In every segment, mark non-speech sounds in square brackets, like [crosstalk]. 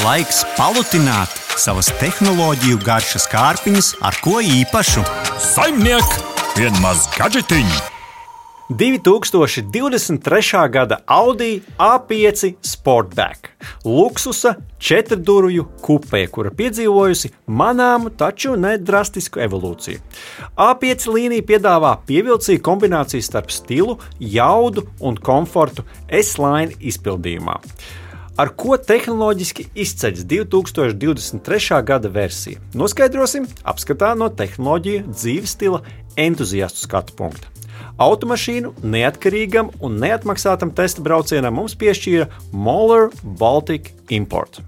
Laiks palutināt savas tehnoloģiju garšas kārpiņas ar ko īpašu. Saimniek, vienmaz gadžetiņu! 2023. gada Audi A5 Sportback - luksusa četrdurvju kupē, kura piedzīvojusi manāmu, taču ne drastisku evolūciju. A5 līnija piedāvā pievilcīgu kombināciju starp stilu, jaudu un komfortu S-line izpildījumā. Ar ko tehnoloģiski izceļas 2023. gada versija? Noskaidrosim apskatā no tehnoloģiju dzīves stila entuziastu skatu punkta. Automašīnu neatkarīgam un neatmaksātam testa braucienam mums piešķīra Moller Baltic Import.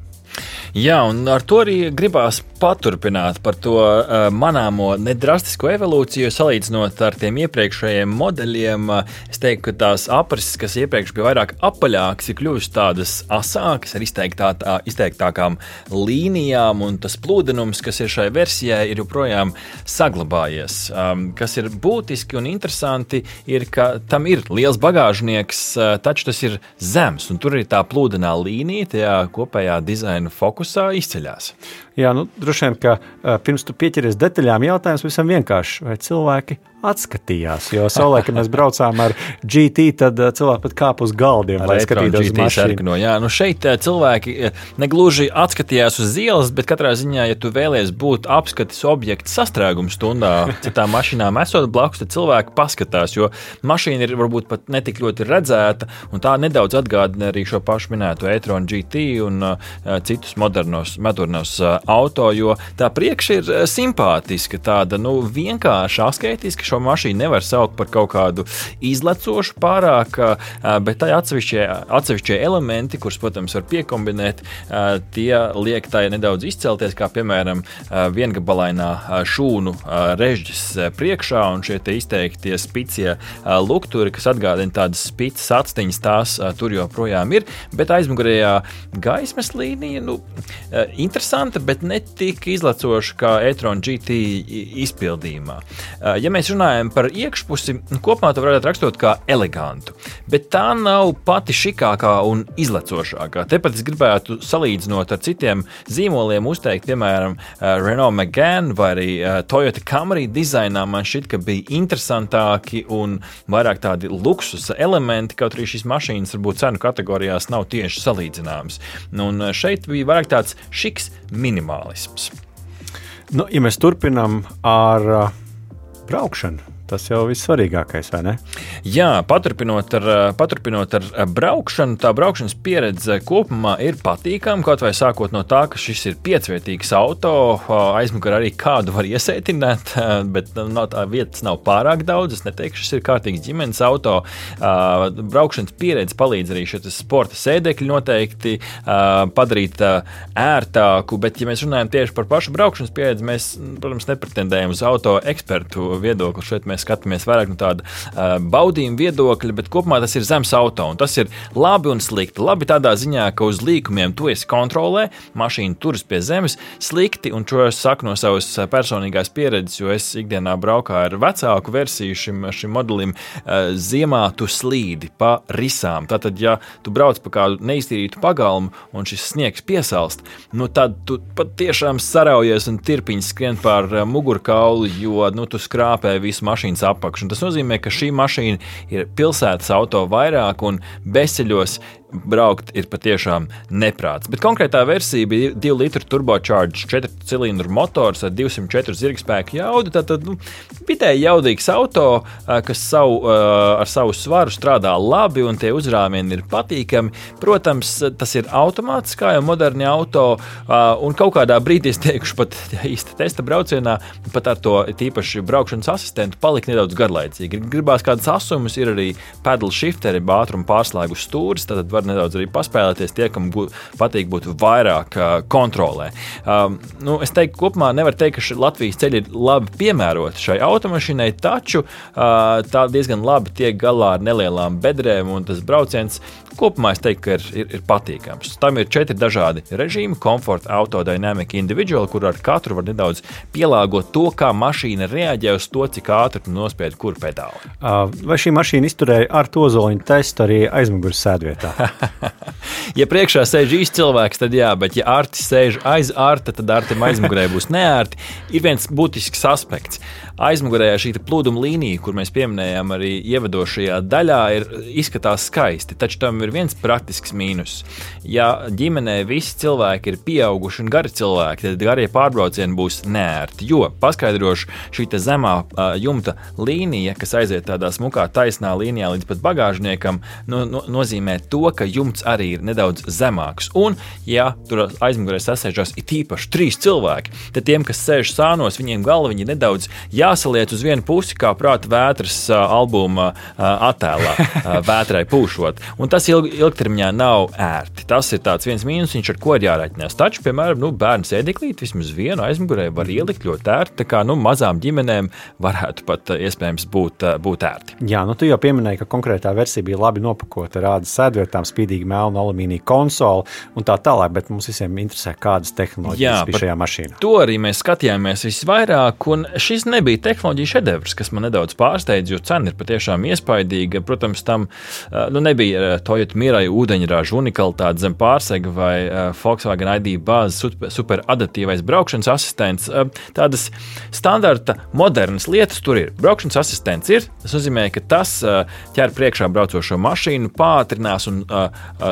Jā, un ar to arī gribās paturpināt par to uh, manāmo nedrastisko evolūciju, salīdzinot ar tiem iepriekšējiem modeļiem. Uh, es teiktu, ka tās aprises, kas iepriekš bija vairāk apaļākas, ir kļuvušas tādas asākas, ar izteiktā, tā, izteiktākām līnijām, un tas plūdenums, kas ir šai versijai, ir joprojām saglabājies. Um, kas ir būtiski un interesanti, ir, ka tam ir liels bagāžnieks, uh, taču tas ir zems, un tur ir tā plūdenā līnija, tajā kopējā dizaina fokusā fokusā izceļas. Jā, nu, droši vien, ka pirms tu pieķeries detaļām, jautājums visam vienkārši, vai cilvēki atskatījās. Jo savulaik, kad mēs braucām ar GT, tad uh, cilvēki pat kāpa uz galdiem, lai skatītos uz mašīnu. Jā, nu šeit uh, cilvēki negluži atskatījās uz ielas, bet katrā ziņā, ja tu vēlies būt apskates objekts sastrēguma stundā, citām mašīnām esot blakus, tad cilvēki paskatās, jo mašīna ir varbūt pat netik ļoti redzēta, un tā nedaudz atgādina arī šo pašu minēto e-tronu GT un uh, citus modernos, modernos uh, auto, jo tā priekšā ir eh, simpātiska, tāda nu, vienkārša, asketiska. Šo mašīnu nevar saukt par kaut kādu izlecošu pārāk, bet tā atsevišķie, atsevišķie elementi, kurus, protams, var piekombinēt, tie liek tai nedaudz izcelties, kā piemēram viengabalainā šūnu režģis priekšā un šie izteiktie spicie lukturi, kas atgādina tādas spicas atstiņas, tās tur joprojām ir, bet aizmugurējā gaismas līnija, nu, interesanta, bet ne tik izlacoši kā e-tron GT izpildījumā. Ja mēs runājam par iekšpusi, kopumā to varētu raksturot kā elegantu, bet tā nav pati šikākā un izlacošākā. Tepat es gribētu salīdzinot ar citiem zīmoliem, uzteikt, piemēram, Renault Megane vai arī Toyota Camry dizainā. Man šķiet, ka bija interesantāki un vairāk tādi luksusa elementi, kaut arī šīs mašīnas varbūt cenu kategorijās nav tieši salīdzināmas. Nu, un šeit bija vairāk tāds šiks minimālisms. Nu, ja mēs turpinām ar uh, braukšanu, Tas jau ir vissvarīgākais, vai ne? Jā, paturpinot ar, paturpinot ar braukšanu, tā braukšanas pieredze kopumā ir patīkama. Kaut vai sākot no tā, ka šis ir piecvietīgs auto, aizmugurē arī kādu var iesētināt, bet no nu, tā vietas nav pārāk daudz. Es neteikšu, šis ir kārtīgs ģimenes auto. Braukšanas pieredze palīdz arī šie sporta sēdekļi noteikti padarīt ērtāku, bet, ja mēs runājam tieši par pašu braukšanas pieredzi, mēs, protams, nepretendējam uz auto ekspertu viedokli. Šeit mēs mēs skatāmies vairāk no tāda uh, baudījuma viedokļa, bet kopumā tas ir zems auto. Tas ir labi un slikti. Labi tādā ziņā, ka uz līkumiem tu esi kontrolē, mašīna turas pie zemes, slikti, un to es saku no savas personīgās pieredzes, jo es ikdienā braukāju ar vecāku versiju šim, šim modelim. Uh, ziemā tu slīdi pa risām. Tātad, ja tu brauc pa kādu neiztīrītu pagalmu un šis sniegs piesalst, nu tad tu patiešām saraujies un tirpiņš skrien pār mugurkaulu, jo nu, tu skrāpē visu mašīnu mašīnas apakšu. Tas nozīmē, ka šī mašīna ir pilsētas auto vairāk un bezceļos braukt ir patiešām neprāts. Bet konkrētā versija bija 2 litru turbocharged 4 cilindru motors ar 204 zirgspēku jaudu. Tad nu, vidēji jaudīgs auto, kas savu, ar savu svaru strādā labi un tie uzrāvieni ir patīkami. Protams, tas ir automāts, kā jau moderni auto, un kaut kādā brīdī es teikšu, pat īsta testa braucienā, pat ar to tīpaši braukšanas asistentu palika nedaudz garlaicīgi. Gribās kādas asumus, ir arī pedal shifteri, ātruma pārslēgu stūris, tad var var nedaudz arī paspēlēties tie, kam būt, patīk būt vairāk uh, kontrolē. Um, nu, es teiktu, kopumā nevar teikt, ka Latvijas ceļi ir labi piemēroti šai automašīnai, taču uh, tā diezgan labi tiek galā ar nelielām bedrēm, un tas brauciens kopumā es teiktu, ka ir, ir, ir patīkams. Tam ir četri dažādi režīmi - komforta, autodynamic, individual, kur ar katru var nedaudz pielāgot to, kā mašīna reaģē uz to, cik ātri nospied kuru pedāli. Vai šī mašīna izturēja ar to zoliņu testu arī aizmugures sēdvietā? [laughs] ja priekšā sēž īsts cilvēks, tad jā, bet ja ārti sēž aiz ārta, tad ārtam aizmugurē būs neērti. Ir viens būtisks aspekts. Aizmugurējā šī plūduma līnija, kur mēs pieminējām arī ievadošajā daļā, ir, izskatās skaisti, taču tam ir viens praktisks mīnus. Ja ģimenē visi cilvēki ir pieauguši un gari cilvēki, tad garie pārbraucieni būs neērti. Jo paskaidrošu, šī zemā jumta līnija, kas aiziet tādā smukā, taisnā līnijā līdz pat bagāžniekam, no, no, nozīmē to, ka jumts arī ir nedaudz zemāks. Un, ja tur aizmugurē sasēžas it īpaši trīs cilvēki, tad tiem, kas sēž sānos, viņiem galva ir nedaudz jāsaliec uz vienu pusi, kā prāta vētras albuma attēlā, [laughs] vētrai pūšot. Un tas ilg, ilgtermiņā nav ērti. Tas ir viens mīnus, ar ko ir jārēķinās. Taču, piemēram, nu, bērnu sēdeklīti vismaz vienu aizmugurē var ielikt ļoti ērti. Tā kā nu, mazām ģimenēm varētu pat iespējams būt, būt ērti. Jā, nu tu jau pieminēji, ka konkrētā versija bija labi nopakota, rāda sēdvietām, spīdīgi melnu alumīnija konsoli un tā tālāk, bet mums visiem interesē, kādas tehnoloģijas Jā, bija šajā mašīnā. To arī mēs skatījāmies visvairāk, un šis nebija bija tehnoloģija šedevrs, kas man nedaudz pārsteidza, jo cena ir patiešām iespaidīga. Protams, tam nu, nebija Toyota Mirai ūdeņraža unikalitāte zem pārsega vai Volkswagen ID bāzes super, super adaptīvais braukšanas asistents. Tādas standarta, modernas lietas tur ir. Braukšanas asistents ir. Tas nozīmē, ka tas ķer priekšā braucošo mašīnu, pātrinās un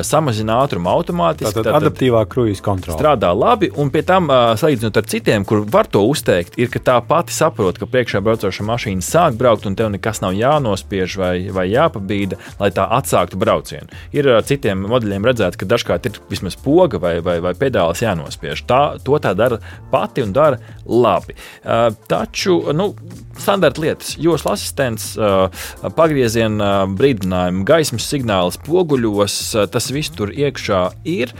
samazina ātrumu automātiski. Tātad, tātad adaptīvā kruīza kontrole. Strādā labi, un pie tam, salīdzinot ar citiem, kur var to uzteikt, ir, ka tā pati saprot, ka priekšā braucoša mašīna sāk braukt, un tev nekas nav jānospiež vai, vai jāpabīda, lai tā atsāktu braucienu. Ir ar citiem modeļiem redzēts, ka dažkārt ir vismaz poga vai, vai, vai pedālis jānospiež. Tā, to tā dara pati un dara labi. Uh, taču, nu, standarta lietas, joslas asistents, pagrieziena brīdinājumi, gaismas signāls, poguļos, tas viss tur iekšā ir.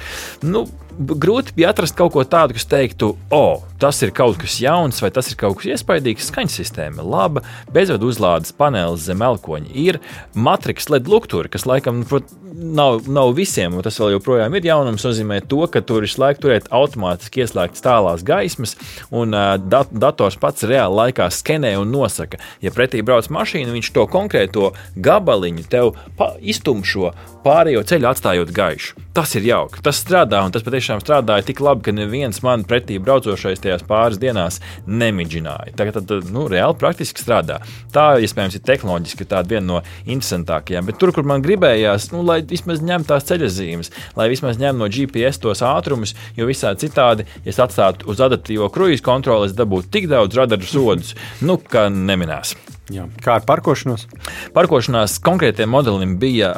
Nu, grūti bija atrast kaut ko tādu, kas teiktu, o, oh, tas ir kaut kas jauns, vai tas ir kaut kas iespaidīgs. Skaņas sistēma laba, bezvadu uzlādes panelis zem elkoņa ir, matriks LED lukturi, kas laikam prot, nav, nav visiem, un tas vēl joprojām ir jaunums, nozīmē to, ka tur visu laiku turēt automātiski ieslēgtas tālās gaismas, un uh, dat dators pats reāli laikā skenē un nosaka, ja pretī brauc mašīna, viņš to konkrēto gabaliņu tev iztumšo pārējo ceļu atstājot gaišu. Tas ir jauki, tas strādā, un tas patiešām strādāja tik labi, ka neviens man pretī braucošais tajās pāris dienās nemidžināja. Tagad tad, nu, reāli praktiski strādā. Tā, iespējams, ir tehnoloģiski tāda viena no interesantākajām, bet tur, kur man gribējās, nu, lai vismaz ņem tās ceļazīmes, lai vismaz ņem no GPS tos ātrumus, jo visādi citādi, ja es atstātu uz adaptīvo kruīzu kontroli, es dabūtu tik daudz radaru sodus, nu, ka neminēs. Jā. Kā ar parkošanos? Parkošanās konkrētiem modelim bija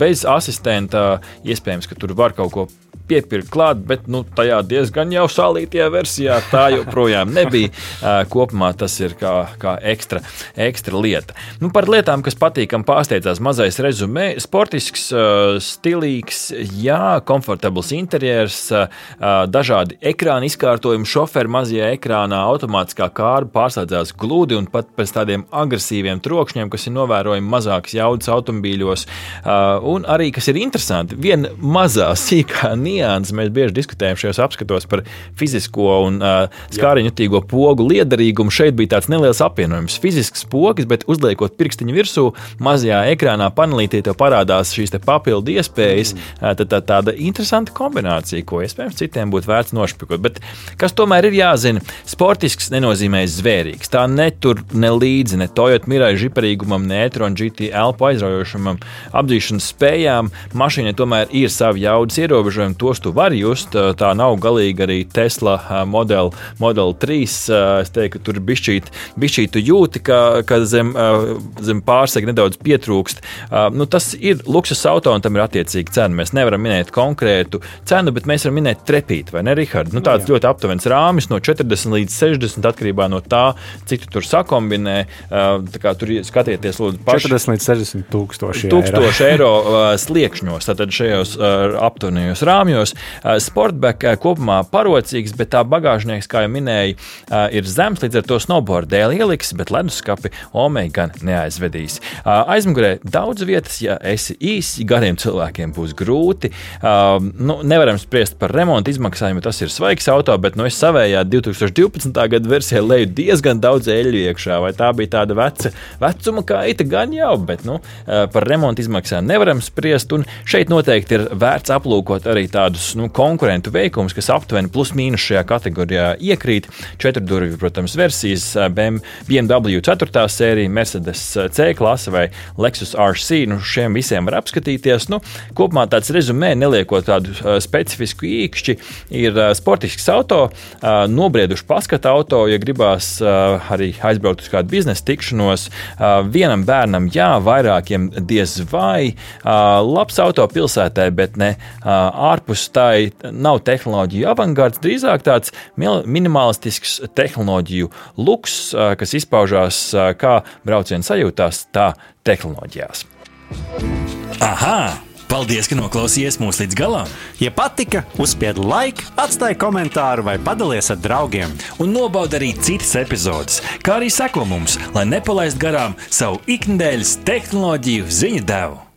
bez asistenta. Iespējams, ka tur var kaut ko piepirkt klāt, bet nu, tajā diezgan jau salītajā versijā tā joprojām nebija. [laughs] Kopumā tas ir kā, kā ekstra, ekstra lieta. Nu, par lietām, kas patīkami pārsteidzās, mazais rezumē, sportisks, stilīgs, jā, komfortabls interjers, dažādi ekrāna izkārtojumi, šoferi mazajā ekrānā, automātiskā kārba pārslēdzās gludi un pat pēc tādiem agresīviem trokšņiem, kas ir novērojami mazākas jaudas automobīļos. Un arī, kas ir interesanti, viena mazā sīkā nianses nianses. Mēs bieži diskutējam šajos apskatos par fizisko un uh, skāriņutīgo pogu liederīgumu. Šeit bija tāds neliels apvienojums. Fizisks pogas, bet uzliekot pirkstiņu virsū, mazajā ekrānā panelītī tev parādās šīs te papildu iespējas. Mm. Uh, tad tā, tāda interesanta kombinācija, ko iespējams citiem būtu vērts nošpikot. Bet kas tomēr ir jāzina, sportisks nenozīmē zvērīgs. Tā netur ne līdzi ne Toyota Mirai žiparīgumam, ne e-tron GT elpu aizraujošam apdzīšanas spējām. Mašīnai tomēr ir savi jaudas ierobežojumi tos tu vari just. Tā nav galīgi arī Tesla Model, Model 3. Es teiktu, ka tur bišķīt, bišķīt tu jūti, ka, ka zem, zem pārsega nedaudz pietrūkst. Nu, tas ir luksus auto un tam ir attiecīga cena. Mēs nevaram minēt konkrētu cenu, bet mēs varam minēt trepīti, vai ne, Rihard? Nu, tāds Jā. ļoti aptuvens rāmis no 40 līdz 60 atkarībā no tā, cik tu tur sakombinē. Tur skatieties, lūdzu, paši. 40 līdz 60 tūkstoši eiro, tūkstoši eiro sliekšņos, tātad šajos aptuvenajos rāmjos prāmjos. Sportback kopumā parocīgs, bet tā bagāžnieks, kā jau minēju, ir zems, līdz ar to snowboard dēļ ieliks, bet leduskapi Omei gan neaizvedīs. Aizmugurē daudz vietas, ja esi īsi, gariem cilvēkiem būs grūti. Nu, nevaram spriest par remontu izmaksām, jo tas ir svaigs auto, bet nu, es savējā 2012. gada versijā leju diezgan daudz eļļu iekšā. Vai tā bija tāda veca, vecuma kaita, gan jau, bet nu, par remontu izmaksām nevaram spriest. Un šeit noteikti ir vērts aplūkot arī tādus nu, konkurentu veikumus, kas aptuveni plus mīnus šajā kategorijā iekrīt. Četrdurvju, protams, versijas BMW 4. sērija, Mercedes C klase vai Lexus RC. Nu, šiem visiem var apskatīties. Nu, kopumā tāds rezumē, neliekot tādu uh, specifisku īkšķi, ir sportisks auto, nobrieduši paskatu auto, ja gribās arī aizbraukt uz kādu biznesa tikšanos. Vienam bērnam, jā, vairākiem diez vai. Labs auto pilsētā, bet ne uh, ārpus tā nav tehnoloģiju avangards, drīzāk tāds minimalistisks tehnoloģiju luks, kas izpaužās kā brauciena sajūtās, tā tehnoloģijās. Aha! Paldies, ka noklausījāties mūsu līdz galam! Ja patika, uzspiediet laiku, atstājiet komentāru vai padalieties ar draugiem. Un nobaudiet arī citas epizodes, kā arī sekot mums, lai nepalaistu garām savu ikdienas tehnoloģiju ziņu devumu.